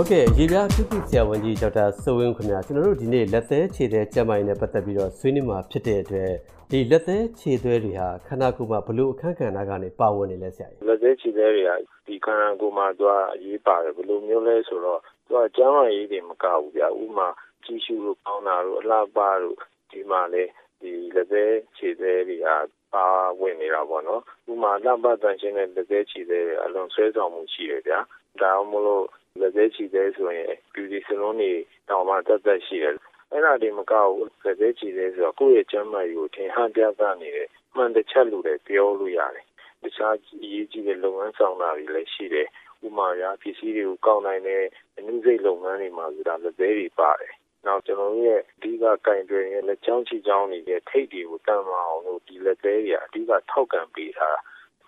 ဟုတ်ကဲ့ရေပြားကုကုဆရာဝန်ကြီးဒေါက်တာစိုးဝင်းခင်ဗျာကျွန်တော်တို့ဒီနေ့လက်သေးခြေသေးကျန်းမာရေးနဲ့ပတ်သက်ပြီးတော့ဆွေးနွေးမှာဖြစ်တဲ့အတွက်ဒီလက်သေးခြေသွဲတွေဟာခန္ဓာကိုယ်မှာဘလို့အခန်းကဏ္ဍကနေပါဝင်နေလဲဆရာကြီးလက်သေးခြေသေးတွေကဒီခန္ဓာကိုယ်မှာသူကအရေးပါတယ်ဘယ်လိုမျိုးလဲဆိုတော့သူကကျန်းမာရေးတွေမကဘူးဗျာဥမာကြီးရှုလို့ကောင်းတာတို့အလားပါတို့ဒီမှာလေဒီလက်သေးခြေသေးတွေကပါဝင်နေတာပေါ့နော်ဥမာလမ်းပတ်တန်ရှင်းတဲ့လက်သေးခြေသေးတွေအလွန်ဆွဲဆောင်မှုရှိတယ်ဗျာဒါမှမဟုတ် လက်သေးခြေသေးဆိုရင် beauty salon တွေတောင်မှတက်တက်ရှိတယ်အဲ့ဒါဒီမကောက်ဘူးလက်သေးချီသေးဆိုတော့ကိုယ့်ရဲ့ကျန်းမာရေးကိုထင်ဟပြသနေတယ်မှန်တစ်ချက်လို့လည်းပြောလို့ရတယ်တခြားအရေးကြီးတဲ့လုပ်ငန်းဆောင်တာတွေလည်းရှိတယ်ဥမာရာပစ္စည်းတွေကိုကောက်နိုင်တဲ့အနည်းစိတ်လုပ်ငန်းတွေမှာဆိုတာလက်သေးတွေပါတယ်နောက်ကျွန်တော်ရဲ့အဓိကကင်တွင်ရဲ့လက်ချောင်းချီချောင်းနေတဲ့ထိတ်တွေကိုတန်မအောင်လို့ဒီလက်သေးတွေအဓိကထောက်ကန်ပေးထား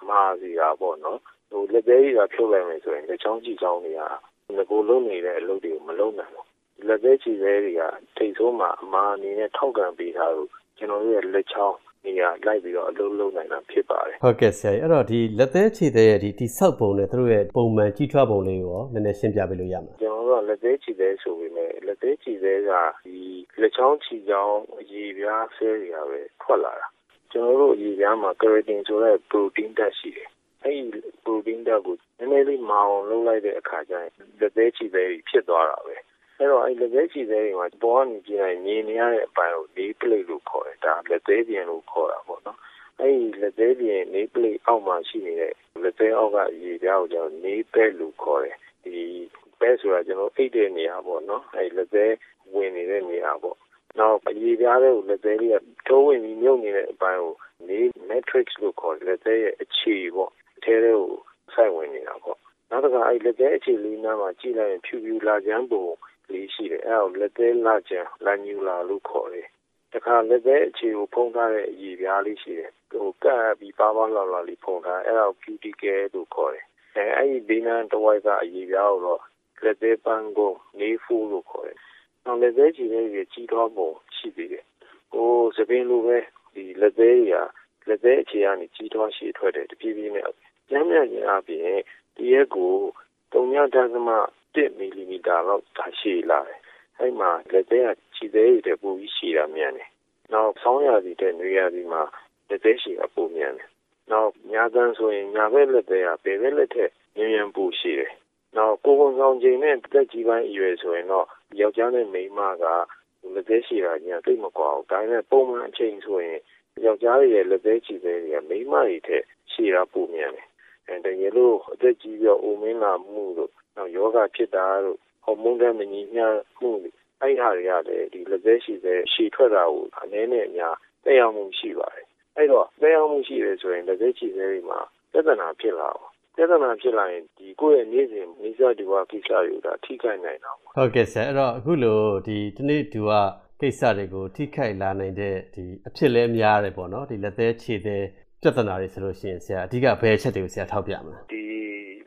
မှာစီတာပေါ့နော် ဟိုလက်သေးတွေကဖြုတ်လိုက်မယ်ဆိုရင်လက်ချောင်းချီချောင်းတွေကငကိုလုံးနေတဲ့အလုပ်တွေကိုမလုပ်နိုင်ဘူးလက်သေးချီသေးတွေကထိတ်ဆိုးမှာအမာအနေနဲ့ထောက်ကန်ပေးထားလို့ကျွန်တော်ရဲ့လက်ချောင်းနေရာလိုက်ပြီးတော့အလုပ်လုပ်နိုင်တာဖြစ်ပါတယ်ဟုတ်ကဲ့ဆရာကြီးအဲ့တော့ဒီလက်သေးခြေသေးရဲ့ဒီတိဆောက်ပုံနဲ့သူတို့ရဲ့ပုံမှန်ကြီးထွားပုံလေးကိုရောနည်းနည်းရှင်းပြပေးလို့ရမှာကျွန်တော်တို့ကလက်သေးခြေသေးဆိုပေမဲ့လက်သေးခြေသေးကဒီလက်ချောင်းခြေချောင်းအရည်ပြားဆဲတွေကပဲထွက်လာတာကျွန်တော်တို့အရည်ပြားမှာ keratin ဆိုတဲ့ protein ဓာတ်ရှိတယ် အဲ့ဒီ protein ဓာတ်ကိုနည်းနည်းလေးမအောင်လုပ်လိုက်တဲ့အခါကျရင်လက်သေးခြေသေးဖြစ်သွားတာပဲအဲ့တော့အဲ့လက်သေးခြေသေးတွေမှာပေါ်ကနေကြည့်လိုက်မြင်နေရတဲ့အပိုင်းကိုလေးပလိတ်လို့ခေါ်တယ်ဒါလက်သေးပြင်လို့ခေါ်တာပေါ့နော်အဲ့ဒီလက်သေးပြင်လေးပလိတ်အောက်မှာရှိနေတဲ့လက်သေးအောက်ကရေပြားကိုကျွန်တော်နေပဲလို့ခေါ်တယ်ဒီပဲဆိုတာကျွန်တော်အိတ်တဲ့နေရာပေါ့နော်အဲ့လက်သေးဝင်နေတဲ့နေရာပေါ့နောက်အရေးပြားတဲ့ကိုလက်သေးလေးကတိုးဝင်ပြီးမြုပ်နေတဲ့အပိုင်းကိုနေ matrix လို့ခေါ်တယ်လက်သေးရဲ့အခြေပေါ့အ ထဲထဲကိုစိုက်ဝင်နေတာပေါ့နောက်တစ်ခါအဲ့လက်သေးအခြေလေးနားမှာကြည့်လိုက်ရင်ဖြူဖြူလာချမ်းပုံလေးရှိတယ်အဲ့ဒါကိုလက်သေးလာချမ်းလာညူလာလို့ခေါ်တယ်တခါလက်သေးအခြေကိုဖုံးထားတဲ့အရေးပြားလေးရှိတယ်ဟိုကပ်ပြီးပါပါလောက်လောက်လေးဖုံးထားအဲ့ဒါကို beauty care လို့ခေါ်တယ်အဲအဲ့ဒီဘေးနားတစ်ဝိုက်ကအရေးပြားကိုတော့လက်သေးပန်းကိုနေဖူးလို့ခေါ်တယ်နောက်လက်သေးချီလေးကြီးကြီးထွားပုံရှိသေးတယ်ဟိုစပင်းလိုပဲဒီလက်သေးကြီးကလက်သေးအခြေကနေကြီးထွားရှည်ထွက်တယ်တပြေးပြေးနဲ့ ကျမ်းမြတ်ခြင်းအပြင်တရက်ကို3.1မီလီမီတာလောက် သာရှည်လာတယ်။အဲ့မှာ လက်သေးက ခြေသေးရတဲ့ပိုပြီးရှည်တာမြန်တယ်။နောက် ဆောင်းရာသီတဲ့နွေရာသီမှာ လက်သေးရှည်အပိုမြန်တယ်။နောက် ညာတန်းဆိုရင် ညာဘက်လက်သေးက ဘယ်ဘက်လက်ထက် မြန်မြန်ပိုရှည်တယ်။နောက် ကိုယ်ကုန်ဆောင်ချိန်နဲ့တက်ကြီးပိုင်းအရွယ်ဆိုရင်တော့ ယောက်ျားနဲ့ မိန်းမက လက်သေးရှည်တာညာသိမကွာဘူး။ဒါပေမဲ့ ပုံမှန်အချိန်ဆိုရင် ယောက်ျားရဲ့ လက်သေးခြေသေးတွေက မိန်းမတွေထက် ရှည်တာပိုမြန်တယ် တကယ်လို့အသက်ကြီးပြီးအိုမင်းလာမှုတို့နောက်ယောဂဖြစ်တာတို့ဟော်မုန်းတဲ့မညီမျှမှုအဲ့ဟာတွေကလည်းဒီလက်သက်ရှိတဲ့ရှည်ထွက်တာကိုအနည်းနဲ့အများတက်ရောက်မှုရှိပါတယ်အဲ့တော့တက်ရောက်မှုရှိတယ်ဆိုရင်လက်သက်ရှိတဲ့တွေမှာပြဿနာဖြစ်လာအောင်ပြဿနာဖြစ်လာရင်ဒီကိုယ့်ရဲ့နေ့စဉ်မိစ္ဆာဒီဝကိစ္စတွေဒါထိခိုက်နိုင်တာပေါ့ဟုတ်ကဲ့ဆရာအဲ့တော့အခုလိုဒီဒီနေ့ဒီဝကိစ္စတွေကိုထိခိုက်လာနိုင်တဲ့ဒီအဖြစ်လဲများတယ်ပေါ့နော်ဒီလက်သေးခြေသေး ပြဿနာတွေဆိုလို့ရှိရင်ဆရာအဓိကဘယ်အချက်တွေကိုဆရာထောက်ပြမလဲဒီ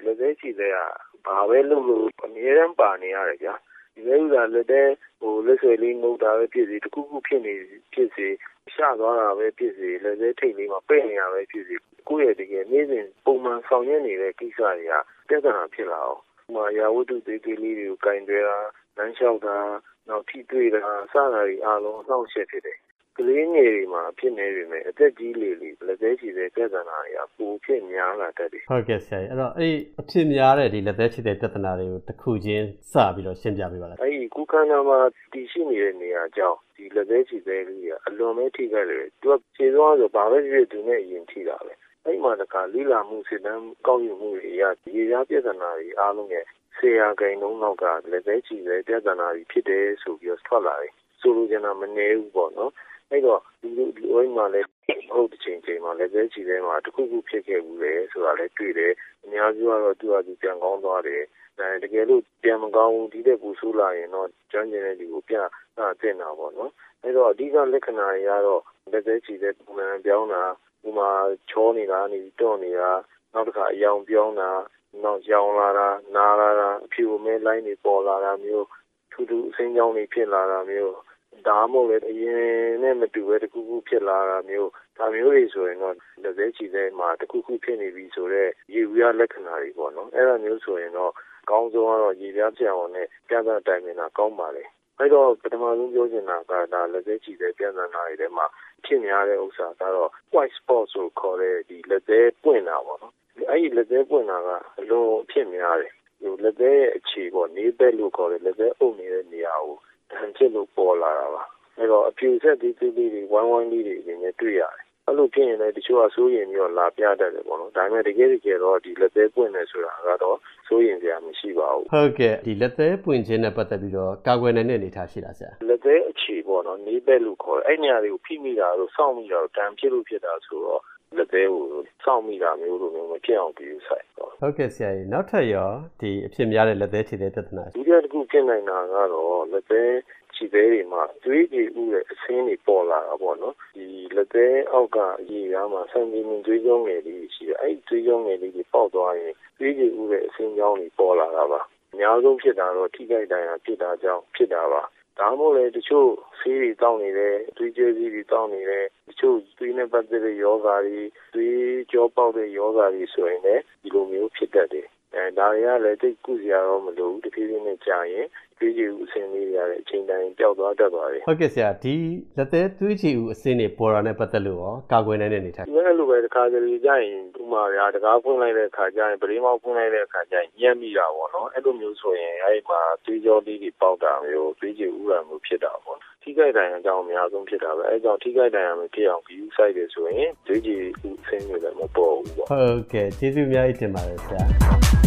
လက်သေးချီတဲ့ကဘာပဲလုပ်လို့အမြဲတမ်းပါနေရတယ်ဗျာဒီလိုဥစားလက်သေးဟိုလက်ဆွဲလေးငုတ်တာပဲဖြစ်စီတခုခုဖြစ်နေဖြစ်စီရှသွားတာပဲဖြစ်စီလက်သေးထိတ်လေးမှာပိတ်နေရပဲဖြစ်စီကိုယ့်ရဲ့တကယ်နေ့စဉ်ပုံမှန်ဆောင်ရွက်နေတဲ့ကိစ္စတွေကပြဿနာဖြစ်လာအောင်ဥမာရာဝတ္ထုသေးသေးလေးတွေကိုကင်တွယ်တာလမ်းလျှောက်တာနောက်ထိတွေ့တာစတာတွေအားလုံးအနောက်ရှက်ဖြစ်တယ် ကလေးငယ်တွေမှာ ဖြစ်နေပြီမဲ့အသက်ကြီးလေလေ လက်သေးချီတဲ့ပြဿနာတွေက ပိုဖြစ်များလာတတ်တယ် ဟုတ်ကဲ့ဆရာကြီးအဲ့တော့အဲ့အဖြစ်များတဲ့ဒီလက်သေးချီတဲ့ပြဿနာတွေကိုတစ်ခုချင်းစပြီးတော့ ရှင်းပြပေးပါလား အဲ့ဒီကုခန္ဓာမှာ တည်ရှိနေတဲ့နေရာကြောင့်ဒီလက်သေးချီတဲ့လေးကအလွန်ပဲထိခိုက်တယ် သူကခြေသွားဆို ဘာပဲဖြစ် သူနဲ့အရင်ထိတာပဲ အဲ့မှာတခါလိလာမှု စစ်တမ်းကောက်ယူမှုတွေအရဒီရာပြဿနာတွေအားလုံးရဲ့ဆရာဂိန်လုံးနောက်က လက်သေးချီတဲ့ပြဿနာတွေဖြစ်တယ်ဆိုပြီးတော့ ထွက်လာတယ် ဆိုလိုချင်တာ မနေဘူးပေါ့နော် အဲ့တော့ဒီလိုဒီအိုင်းမှာလည်းဟုတ်တဲ့ချိန်ချိန်မှာလည်းပဲချီထဲမှာတခုခုဖြစ်ခဲ့ဘူးလေဆိုတာလည်းတွေ့တယ်အများစုကတော့သူ့အတူပြန်ကောင်းသွားတယ်အဲတကယ်လို့ပြန်မကောင်းဘူးဒီတဲ့ပူဆိုးလာရင်တော့ကျွမ်းကျင်တဲ့ဒီကိုပြန်အတင်တာပေါ့နော်အဲ့တော့အဓိကလက္ခဏာတွေကတော့လက်သေးချီတဲ့ပုံမှန်ပြောင်းတာဥမာချောနေတာနေတော့နေတာနောက်တစ်ခါအယောင်ပြောင်းတာနောက်ရောင်လာတာနားလာတာအဖြူမဲလိုင်းတွေပေါ်လာတာမျိုးထူးထူးအစိမ်းကြောင်းတွေဖြစ်လာတာမျိုး ဒါမှမဟုတ်လည်းအရင်နဲ့မတူပဲတခုခုဖြစ်လာတာမျိုးဒါမျိုးတွေဆိုရင်တော့လက်သေးချီတဲ့မှာတခုခုဖြစ်နေပြီဆိုတော့ရေဝရလက္ခဏာတွေပေါ့နော်အဲ့ဒါမျိုးဆိုရင်တော့ကောင်းဆုံးကတော့ရေပြားပြောင်းနဲ့ပြဿနာတိုင်ပင်တာကောင်းပါလေအဲ့တော့ပထမဆုံးပြောချင်တာကဒါလက်သေးချီတဲ့ပြဿနာတွေထဲမှာဖြစ်များတဲ့ဥစ္စာကတော့ white spot ဆိုခေါ်တဲ့ဒီလက်သေးပွင့်တာပေါ့နော်အဲ့ဒီလက်သေးပွင့်တာကအလုံးအဖြစ်များတယ်ဟိုလက်သေးရဲ့အခြေပေါ့နေဘက်လို့ခေါ်တယ်လက်သေးအုပ်နေတဲ့နေရာကို တန်ဖြစ်လို့ပေါ်လာတာပါအဲ့တော့အပြူဆက်သေးသေးလေးတွေဝိုင်းဝိုင်းလေးတွေအရင်ကတွေ့ရတယ်အဲ့လိုဖြစ်ရင်လည်းတချို့ကစိုးရင်ပြီးတော့လာပြတတ်တယ်ပေါ့နော်ဒါပေမဲ့တကယ်တကယ်တော့ဒီလက်သေးပွင့်နေဆိုတာကတော့စိုးရင်စရာမရှိပါဘူးဟုတ်ကဲ့ဒီလက်သေးပွင့်ခြင်းနဲ့ပတ်သက်ပြီးတော့ကာကွယ်နိုင်တဲ့အနေအထားရှိလားဆရာလက်သေးအခြေပေါ့နော်နေဘက်လို့ခေါ်တယ်အဲ့နေရာတွေကိုဖိမိတာတို့စောင့်မိတာတို့တန်ဖြစ်လို့ဖြစ်တာဆိုတော့ လက်သေးကိုစောင့်မိတာမျိုးလိုမျိုးမဖြစ်အောင်ပြုဆိုင်တော့ဟုတ်ကဲ့ဆရာကြီးနောက်ထပ်ရောဒီအဖြစ်များတဲ့လက်သေးခြေသေးပြဿနာဒုတိယတစ်ခုဖြစ်နိုင်တာကတော့လက်သေးခြေသေးတွေမှာသွေးတွေဥတဲ့အဆင်းတွေပေါ်လာတာပေါ့နော်ဒီလက်သေးအောက်ကရေကားမှာဆန်တီမီသွေးကြောငယ်လေးရှိတယ်အဲ့ဒီသွေးကြောငယ်လေးတွေပေါက်သွားရင်သွေးတွေဥတဲ့အဆင်းကြောင်းတွေပေါ်လာတာပါအများဆုံးဖြစ်တာတော့ထိခိုက်ဒဏ်ရာဖြစ်တာကြောင့်ဖြစ်တာပါ ဒါမှမဟုတ်လေတချို့ဆေးတွေတောင်းနေတယ်သွေးကြဲစီးတွေတောင်းနေတယ်တချို့သွေးနဲ့ပတ်သက်တဲ့ယောဂါတွေသွေးကြောပေါက်တဲ့ယောဂါတွေဆိုရင်လည်းဒီလိုမျိုးဖြစ်တတ်တယ် အဲဒါတွေကလည်းတိတ်ကုစရာတော့မလိုဘူးတဖြည်းဖြည်းနဲ့ကြာရင်သွေးကြည်ဦးအဆင်းလေးတွေရတဲ့အချိန်တိုင်းပျောက်သွားတတ်သွားတယ်ဟုတ်ကဲ့ဆရာဒီလက်သေးသွေးကြည်ဦးအဆင်းတွေပေါ်တာနဲ့ပတ်သက်လို့ရောကာကွယ်နိုင်တဲ့အနေထားဒီလိုပဲတခါတလေကြာရင်ဥမာရာတကားဖွင့်လိုက်တဲ့အခါကျရင်ပရိမောက်ဖွင့်လိုက်တဲ့အခါကျရင်ညံ့မိတာပေါ့နော်အဲ့လိုမျိုးဆိုရင်အဲ့မှာသွေးကြောလေးတွေပေါက်တာမျိုးသွေးကြည်ဦးတာမျိုးဖြစ်တာပေါ့ထိခိုက်ဒဏ်ရာကြောင့်အများဆုံးဖြစ်တာပဲအဲကြောင့်ထိခိုက်ဒဏ်ရာမဖြစ်အောင်ဂယူးဆိုင်တယ်ဆိုရင်သွေးကြည်ဦးအဆင်းတွေလည်းမပေါ်ဘူးပေါ့ဟုတ်ကဲ့ကျေးဇူးအများကြီးတင်ပါတယ်ဆရာ